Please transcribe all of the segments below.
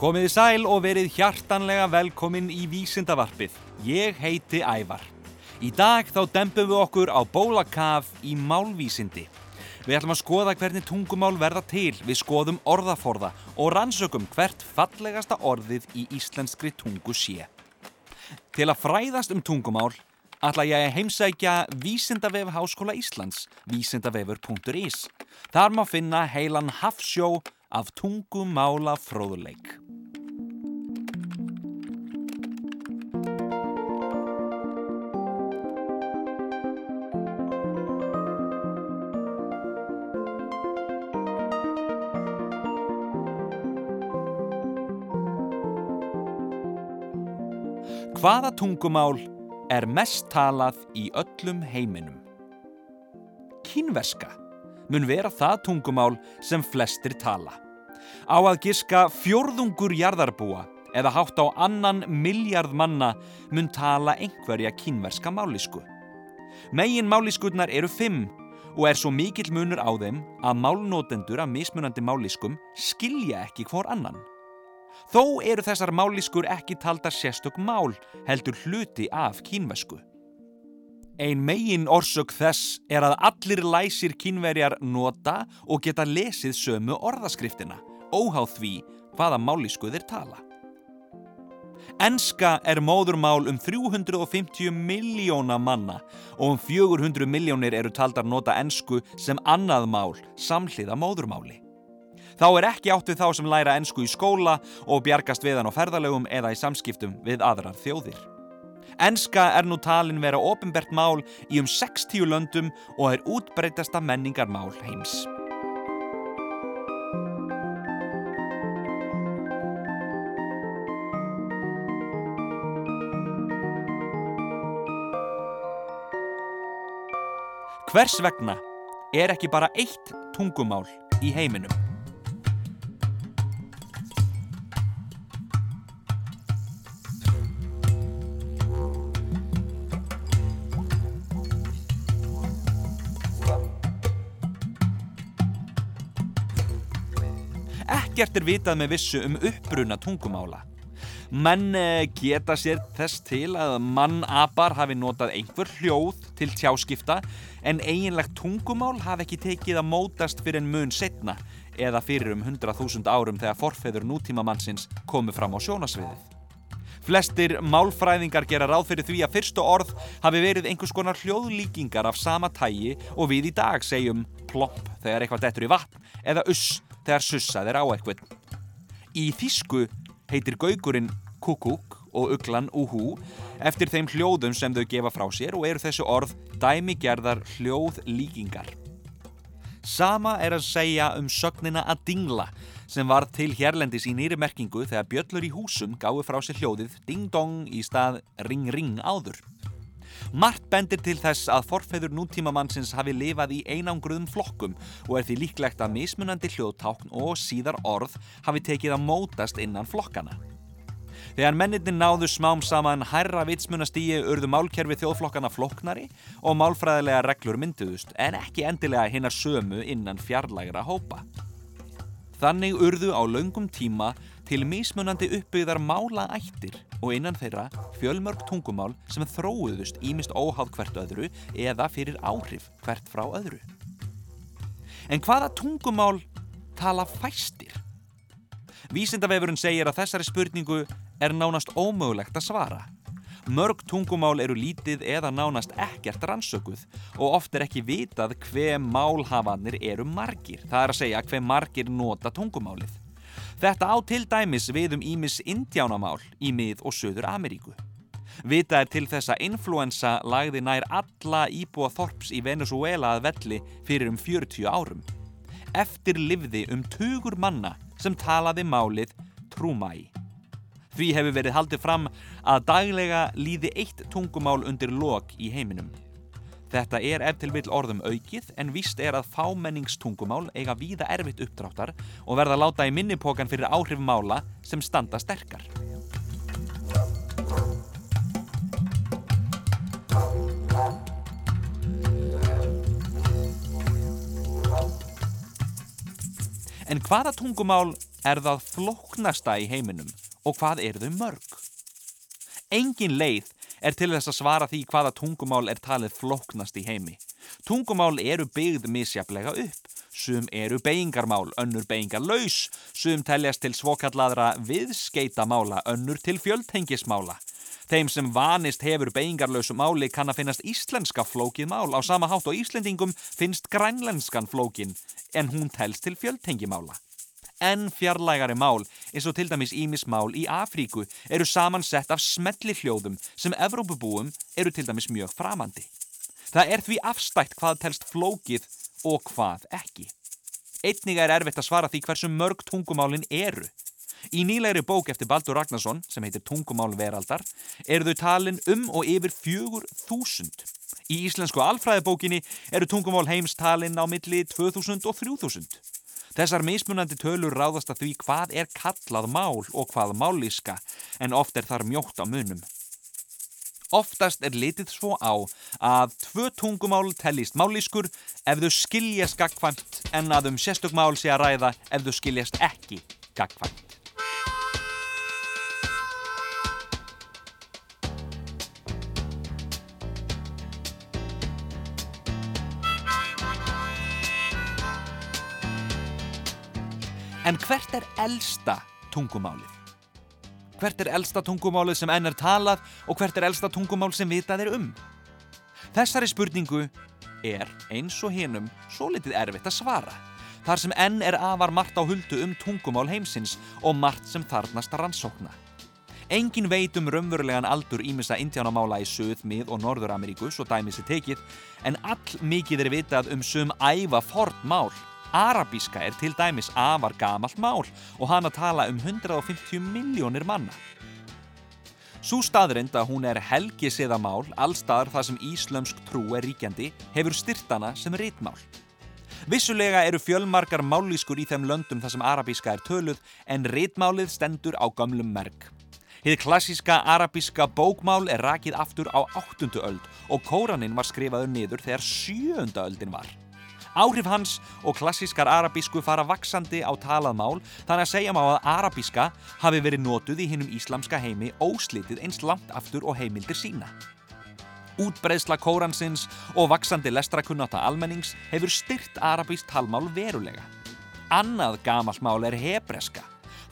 Komiði sæl og verið hjartanlega velkomin í Vísindavarpið. Ég heiti Ævar. Í dag þá dempum við okkur á bólakaf í málvísindi. Við ætlum að skoða hvernig tungumál verða til, við skoðum orðaforða og rannsökum hvert fallegasta orðið í íslenskri tungu sé. Til að fræðast um tungumál ætla ég að heimsækja Vísindavef Háskóla Íslands, vísindavefur.is. Þar má finna heilan hafsjó af tungumála Hvaða tungumál er mest talað í öllum heiminum? Kínverska mun vera það tungumál sem flestir tala. Á að giska fjórðungur jarðarbúa eða hátt á annan miljard manna mun tala einhverja kínverska málisku. Megin máliskurnar eru fimm og er svo mikill munur á þeim að málnótendur af mismunandi máliskum skilja ekki hvor annan. Þó eru þessar mállískur ekki taldar sérstök mál, heldur hluti af kínvesku. Ein megin orsök þess er að allir læsir kínverjar nota og geta lesið sömu orðaskriftina, óháð því hvaða mállísku þeir tala. Enska er móðurmál um 350 miljóna manna og um 400 miljónir eru taldar nota ensku sem annað mál samhliða móðurmáli. Þá er ekki átt við þá sem læra ennsku í skóla og bjargast við hann á ferðalögum eða í samskiptum við aðrar þjóðir. Ennska er nú talin vera ofinbert mál í um 60 löndum og er útbreytasta menningarmál heims. Hvers vegna er ekki bara eitt tungumál í heiminum? Ekkert er vitað með vissu um uppbruna tungumála. Menn eh, geta sér þess til að mannapar hafi notað einhver hljóð til tjáskipta en eiginlegt tungumál hafi ekki tekið að mótast fyrir en mun setna eða fyrir um 100.000 árum þegar forfeður nútímamannsins komu fram á sjónasviðið. Flestir málfræðingar gera ráð fyrir því að fyrstu orð hafi verið einhvers konar hljóðlíkingar af sama tægi og við í dag segjum plopp þegar eitthvað dettur í vatn eða uss þegar sussað er á eitthvað. Í þísku heitir gaugurinn kukuk og uglan uhu eftir þeim hljóðum sem þau gefa frá sér og eru þessu orð dæmigerðar hljóðlíkingar. Sama er að segja um sögnina að dingla sem var til hérlendis í nýri merkingu þegar bjöllur í húsum gáði frá sér hljóðið ding-dong í stað ring-ring áður. Mart bendir til þess að forfeður nútímamannsins hafi lifað í einangruðum flokkum og er því líklegt að mismunandi hljóðtákn og síðar orð hafi tekið að mótast innan flokkana. Þegar menninni náðu smám saman hærra vitsmunastíi urðu málkerfi þjóðflokkana floknari og málfræðilega reglur mynduðust en ekki endilega hinnar sömu innan fjarlægra hópa. Þannig urðu á laungum tíma til mismunandi uppbyggðar málaættir og innan þeirra fjölmörg tungumál sem þróuðust ímist óháð hvert öðru eða fyrir áhrif hvert frá öðru. En hvaða tungumál tala fæstir? Vísindavefurinn segir að þessari spurningu er nánast ómögulegt að svara. Mörg tungumál eru lítið eða nánast ekkert rannsökuð og oft er ekki vitað hver málhafanir eru margir. Það er að segja hver margir nota tungumálið. Þetta á til dæmis við um ímis indjánamál í mið- og söður Ameríku. Vita er til þess að influensa lagði nær alla íbúa þorps í Venezuela að velli fyrir um 40 árum. Eftir livði um tugur manna sem talaði málið trúmæi. Því hefur verið haldið fram að daglega líði eitt tungumál undir lok í heiminum. Þetta er ef til vill orðum aukið en víst er að fámenningstungumál eiga víða erfitt uppdráttar og verða láta í minnipokan fyrir áhrif mála sem standa sterkar. En hvaða tungumál er það flóknasta í heiminum og hvað eru þau mörg? Engin leið er til þess að svara því hvaða tungumál er talið flóknast í heimi. Tungumál eru byggð misjaflega upp. Sum eru beigingarmál, önnur beigingarlaus, sum teljast til svokalladra viðskeitamála, önnur til fjöldhengismála. Þeim sem vanist hefur beigingarlausu máli kann að finnast íslenska flókið mál á sama hátt og Íslendingum finnst grænlenskan flókin en hún telst til fjöldhengimála. En fjarlægari mál, eins og til dæmis ímismál í Afríku, eru samansett af smelli hljóðum sem Evrópubúum eru til dæmis mjög framandi. Það er því afstætt hvað telst flókið og hvað ekki. Einnig er erfitt að svara því hversu mörg tungumálin eru. Í nýlegri bók eftir Baldur Ragnarsson, sem heitir Tungumál veraldar, eru þau talin um og yfir fjögur þúsund. Í íslensku alfræðibókinni eru tungumál heims talin á milli 2000 og 3000. Þessar mismunandi tölur ráðast að því hvað er kallað mál og hvað mállíska, en oft er þar mjótt á munum. Oftast er litið svo á að tvö tungumál tellist mállískur ef þau skiljast gagkvæmt en að um sérstök mál sé að ræða ef þau skiljast ekki gagkvæmt. En hvert er elsta tungumálið? Hvert er elsta tungumálið sem enn er talað og hvert er elsta tungumál sem vitað er um? Þessari spurningu er eins og hinnum svo litið erfitt að svara. Þar sem enn er afar margt á huldu um tungumál heimsins og margt sem þarnast að rannsókna. Engin veit um raunverulegan aldur ímissa indjánamála í Suð, Mið og Norður-Ameríku, svo dæmis er tekið, en all mikið er vitað um sum æfa fort mál. Arabíska er til dæmis afar gamalt mál og hana tala um 150 miljónir manna. Sú staðrind að hún er helgisiðamál allstaðar þar sem íslömsk trú er ríkjandi hefur styrtana sem rítmál. Vissulega eru fjölmarkar mállískur í þeim löndum þar sem arabíska er töluð en rítmálið stendur á gamlum merk. Hið klassíska arabíska bókmál er rakið aftur á 8. öld og kóraninn var skrifaður niður þegar 7. öldin var. Áhrif hans og klassískar arabísku fara vaksandi á talað mál þannig að segja má að arabíska hafi verið notuð í hinnum íslamska heimi óslitið eins langt aftur og heimildir sína. Útbreðsla kóransins og vaksandi lestrakunnáta almennings hefur styrt arabíst talmál verulega. Annað gamalt mál er hebreska.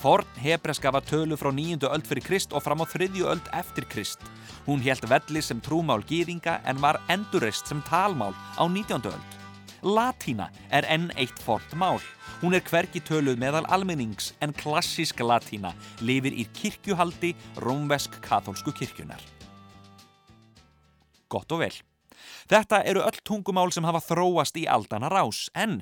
Forn hebreska var tölu frá nýjundu öld fyrir Krist og fram á þriðju öld eftir Krist. Hún helt velli sem trúmál gýringa en var endurist sem talmál á nítjöndu öld. Latína er enn eitt fort mál. Hún er hvergi töluð meðal almennings en klassísk latína lifir í kirkjuhaldi rómvesk-katholsku kirkjunar. Gott og vel. Þetta eru öll tungumál sem hafa þróast í aldana rás en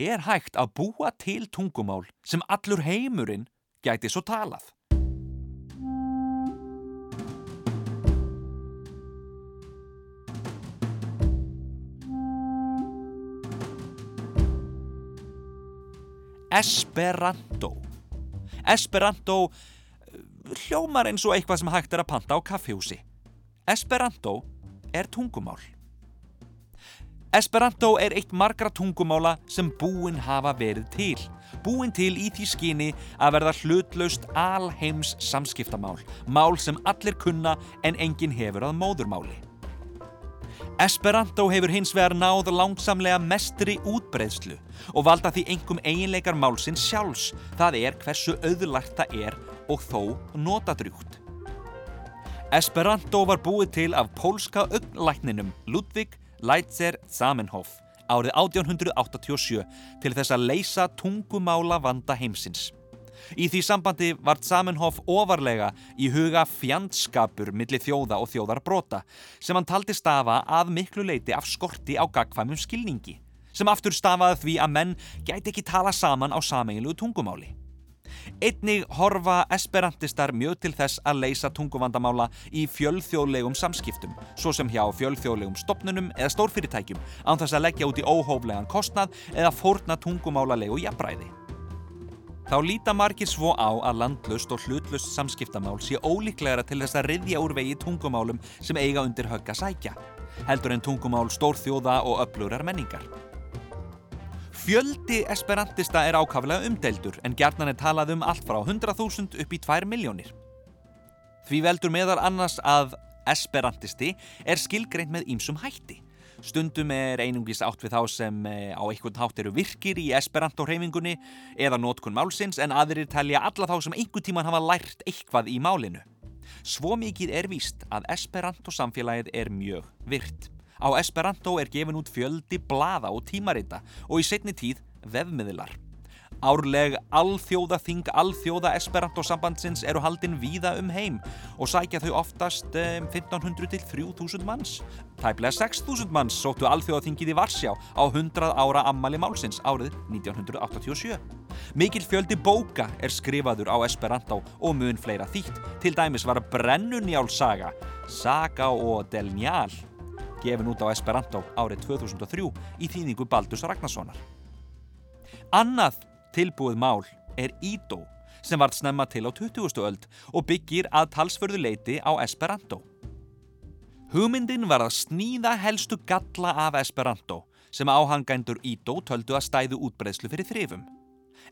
er hægt að búa til tungumál sem allur heimurinn gæti svo talað. Esperanto. Esperanto eh, hljómar eins og eitthvað sem hægt er að panta á kaffihúsi. Esperanto er tungumál. Esperanto er eitt margra tungumála sem búin hafa verið til. Búin til í því skyni að verða hlutlaust alheims samskiptamál. Mál sem allir kunna en enginn hefur að móðurmáli. Esperanto hefur hins vegar náð langsamlega mestri útbreyðslu og valda því engum eiginleikar málsins sjálfs, það er hversu auðlært það er og þó notadrjúkt. Esperanto var búið til af pólska augnlækninum Ludvig Leitzer Zamenhof árið 1887 til þess að leysa tungumála vanda heimsins. Í því sambandi var Zamenhof ofarlega í huga fjandskapur millir þjóða og þjóðarbrota sem hann taldi stafa að miklu leiti af skorti á gagfæmum skilningi sem aftur stafaði því að menn gæti ekki tala saman á sameiginlegu tungumáli. Einnig horfa esperantistar mjög til þess að leysa tunguvandamála í fjölþjóðlegum samskiptum, svo sem hjá fjölþjóðlegum stopnunum eða stórfyrirtækjum, án þess að leggja út í óhóflegan kostnað eða fórna tungumálalegu jafnbræði. Þá líta margir svo á að landlust og hlutlust samskiptamál sé ólíklegra til þess að riðja úr vegi tungumálum sem eiga undir högga sækja, heldur en tungumál stórþjóða og öflurar menningar. Fjöldi esperantista er ákaflega umdeildur en gerðnan er talað um allt frá 100.000 upp í 2 miljónir. Því veldur meðal annars að esperantisti er skilgreint með ýmsum hætti. Stundum er einungis átt við þá sem eh, á einhvern hátt eru virkir í esperanto-hreyfingunni eða nótkun málsins en aðrir telja alla þá sem einhvern tíman hafa lært eitthvað í málinu. Svo mikið er víst að esperanto-samfélagið er mjög virt. Á esperanto er gefin út fjöldi blaða og tímarita og í setni tíð vefmiðlar. Árleg alþjóðaþing alþjóða Esperanto-sambandsins eru haldinn víða um heim og sækja þau oftast um, 1500 til 3000 manns. Tæplega 6000 manns sóttu alþjóðaþingið í Varsjá á 100 ára ammali málsins árið 1987. Mikil fjöldi bóka er skrifaður á Esperanto og mun fleira þýtt. Til dæmis var Brennunjálsaga, Saga og Del Njál, gefin út á Esperanto árið 2003 í þýðingu Baldus Ragnarssonar. Annað tilbúið mál er Ídó sem vart snemma til á 20. öld og byggir að talsförðu leiti á Esperanto. Hugmyndin var að sníða helstu galla af Esperanto sem áhangændur Ídó töldu að stæðu útbreðslu fyrir þrifum.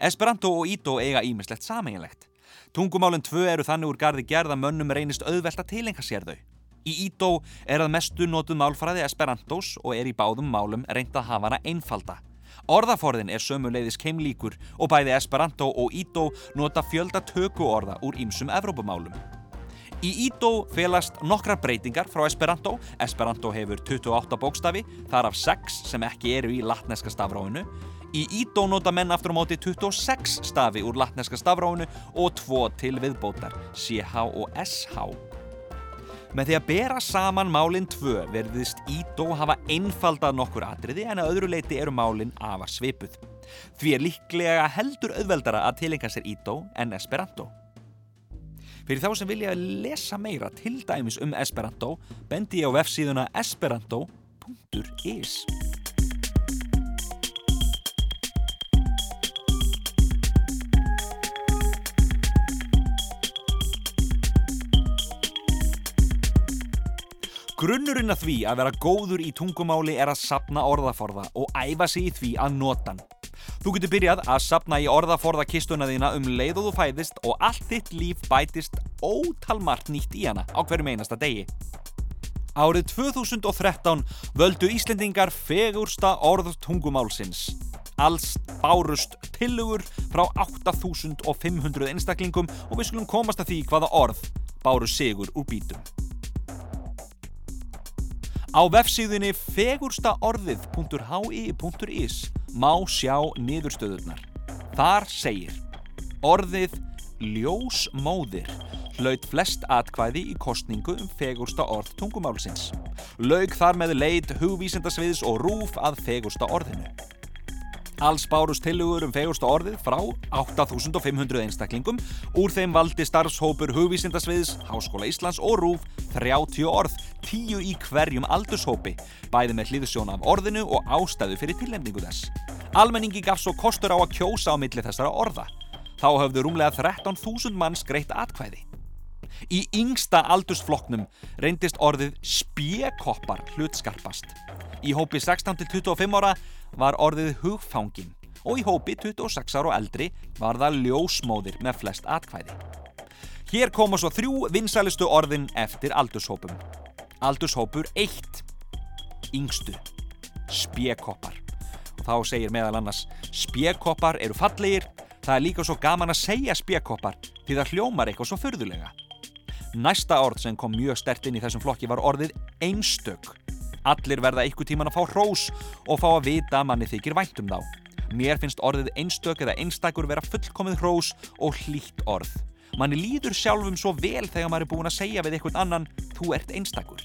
Esperanto og Ídó eiga ímislegt sameiginlegt. Tungumálinn tvö eru þannig úr gardi gerða mönnum reynist auðvelt að tilenga sér þau. Í Ídó er að mestu notuð málfræði Esperantos og er í báðum málum reynd að hafa hana einfalda. Orðaforðin er sömuleiðis keimlíkur og bæði Esperanto og Ídó nota fjölda tökuorða úr ýmsum Evrópumálum. Í Ídó felast nokkrar breytingar frá Esperanto. Esperanto hefur 28 bókstafi, þar af 6 sem ekki eru í latneska stafráinu. Í Ídó nota menn aftur á móti 26 stafi úr latneska stafráinu og 2 til viðbótar, CH og SH. Með því að bera saman málinn tvö verðist Ídó hafa einfaldað nokkur atriði en að öðru leiti eru málinn afar svipuð. Því er líklega heldur auðveldara að tilenga sér Ídó en Esperanto. Fyrir þá sem vilja lesa meira til dæmis um Esperanto bendi ég á vefsíðuna esperanto.is Grunnurinn að því að vera góður í tungumáli er að sapna orðaforða og æfa sig í því að nota hann. Þú getur byrjað að sapna í orðaforða kistuna þína um leið og þú fæðist og allt þitt líf bætist ótalmart nýtt í hana á hverjum einasta degi. Árið 2013 völdu Íslendingar fegursta orð tungumálsins. Alls bárust tilugur frá 8500 einstaklingum og við skulum komast að því hvaða orð báru sigur úr bítum. Á vefsíðunni fegurstaorðið.hi.is má sjá niðurstöðurnar. Þar segir Orðið ljósmóðir hlaut flest atkvæði í kostningu um fegursta orð tungumálsins. Laug þar með leit hugvísindasviðs og rúf að fegursta orðinu. Alls bárust tilugur um fegursta orðið frá 8500 einstaklingum. Úr þeim valdi starfshópur hugvísindasviðs, Háskóla Íslands og RÚF 30 orð, 10 í hverjum aldurshópi, bæði með hlýðsjón af orðinu og ástæðu fyrir tilnefningu þess. Almenningi gaf svo kostur á að kjósa á milli þessara orða. Þá höfðu rúmlega 13.000 manns greitt atkvæði. Í yngsta aldursfloknum reyndist orðið spjekoppar hlutskarpast. Í hópi 16-25 ára var orðið hugfangin og í hópi 26 ára og eldri var það ljósmóðir með flest atkvæði. Hér koma svo þrjú vinsælistu orðin eftir aldurshópum. Aldurshópur 1. Yngstu. Spjekoppar. Og þá segir meðal annars spjekoppar eru fallegir, það er líka svo gaman að segja spjekoppar því það hljómar eitthvað svo förðulega. Næsta orð sem kom mjög stert inn í þessum flokki var orðið einstök. Allir verða ykkur tíman að fá hrós og fá að vita að manni þykir væntum þá. Mér finnst orðið einstök eða einstakur vera fullkomið hrós og hlýtt orð. Manni líður sjálfum svo vel þegar maður er búin að segja við einhvern annan þú ert einstakur.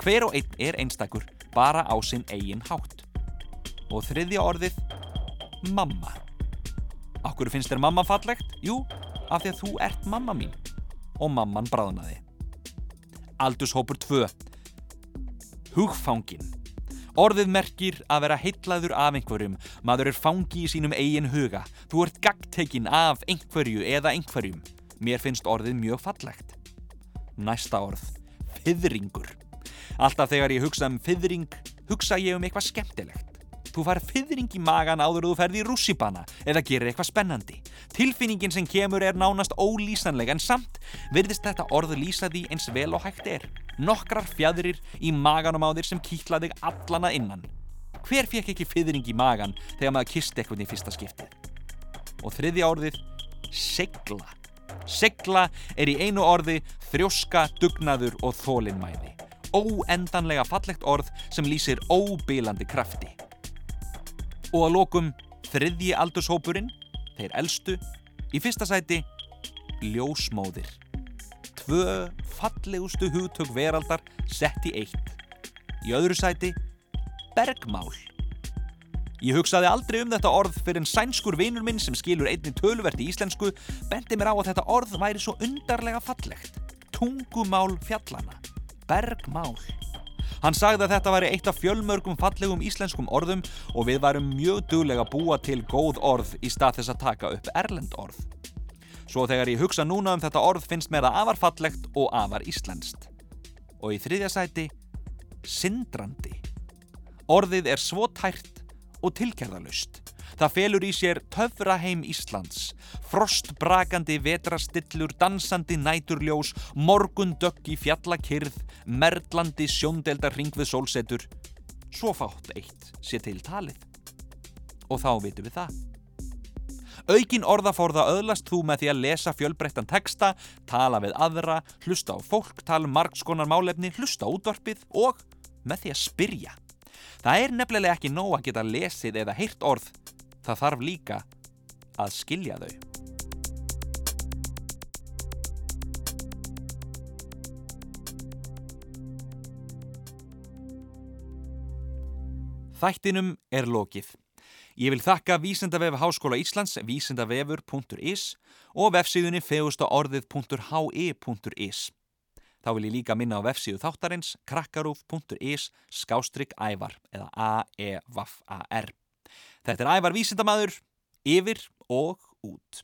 Hver og einn er einstakur, bara á sinn eigin hátt. Og þriðja orðið, mamma. Akkur finnst þér mamma fallegt? Jú, af því að þú ert mamma mín. Og mamman bráðnaði. Aldurshópur 2 hugfangin. Orðið merkir að vera heitlaður af einhverjum, maður er fangi í sínum eigin huga, þú ert gagtekinn af einhverju eða einhverjum. Mér finnst orðið mjög fallegt. Næsta orð, fyrringur. Alltaf þegar ég hugsa um fyrring, hugsa ég um eitthvað skemmtilegt. Þú fær fyrring í magan áður þú ferði í rússibana eða gerir eitthvað spennandi. Tilfinningin sem kemur er nánast ólýsanlega en samt virðist þetta orð lýsa því eins vel og hægt er. Nokkrar fjadrir í maganum á þér sem kýtla þig allan að innan. Hver fekk ekki fyrring í magan þegar maður kisti eitthvað í fyrsta skiptið? Og þriðja orðið, segla. Segla er í einu orði þrjóska, dugnaður og þólinnmæði. Óendanlega fallegt orð sem lýsir óbílandi krafti. Og að lokum þriðji aldurshópurinn, þeir elstu, í fyrsta sæti ljósmóðir. Tvö fallegustu hugtök veraldar sett í eitt. Í öðru sæti bergmál. Ég hugsaði aldrei um þetta orð fyrir en sænskur vinur minn sem skilur einni töluvert í íslensku bendi mér á að þetta orð væri svo undarlega fallegt. Tungumál fjallana. Bergmál. Hann sagði að þetta væri eitt af fjölmörgum fallegum íslenskum orðum og við værum mjög duglega búa til góð orð í stað þess að taka upp erlend orð. Svo þegar ég hugsa núna um þetta orð finnst mér það afar fallegt og afar íslenskt. Og í þriðja sæti, sindrandi. Orðið er svo tært og tilkjærðalust. Það felur í sér töfraheim Íslands, frostbrakandi vetrastillur, dansandi næturljós, morgundögg í fjallakyrð, merlandi sjóndeldar ring við sólsetur. Svo fátt eitt sé til talið. Og þá vitum við það. Aukin orðaforða öðlast þú með því að lesa fjölbreyttan texta, tala við aðra, hlusta á fólk, tala um margskonar málefni, hlusta á útvarpið og með því að spyrja. Það er nefnilega ekki nóg að geta lesið eða heyrt orð, það þarf líka að skilja þau. Þættinum er lokið. Ég vil þakka Vísendavef Háskóla Íslands, vísendavefur.is og vefsíðunni fegustaorðið.hi.is. Þá vil ég líka minna á vefsíðu þáttarins krakkarúf.is skástrygg ævar eða a-e-v-a-r. Þetta er ævar vísindamadur, yfir og út.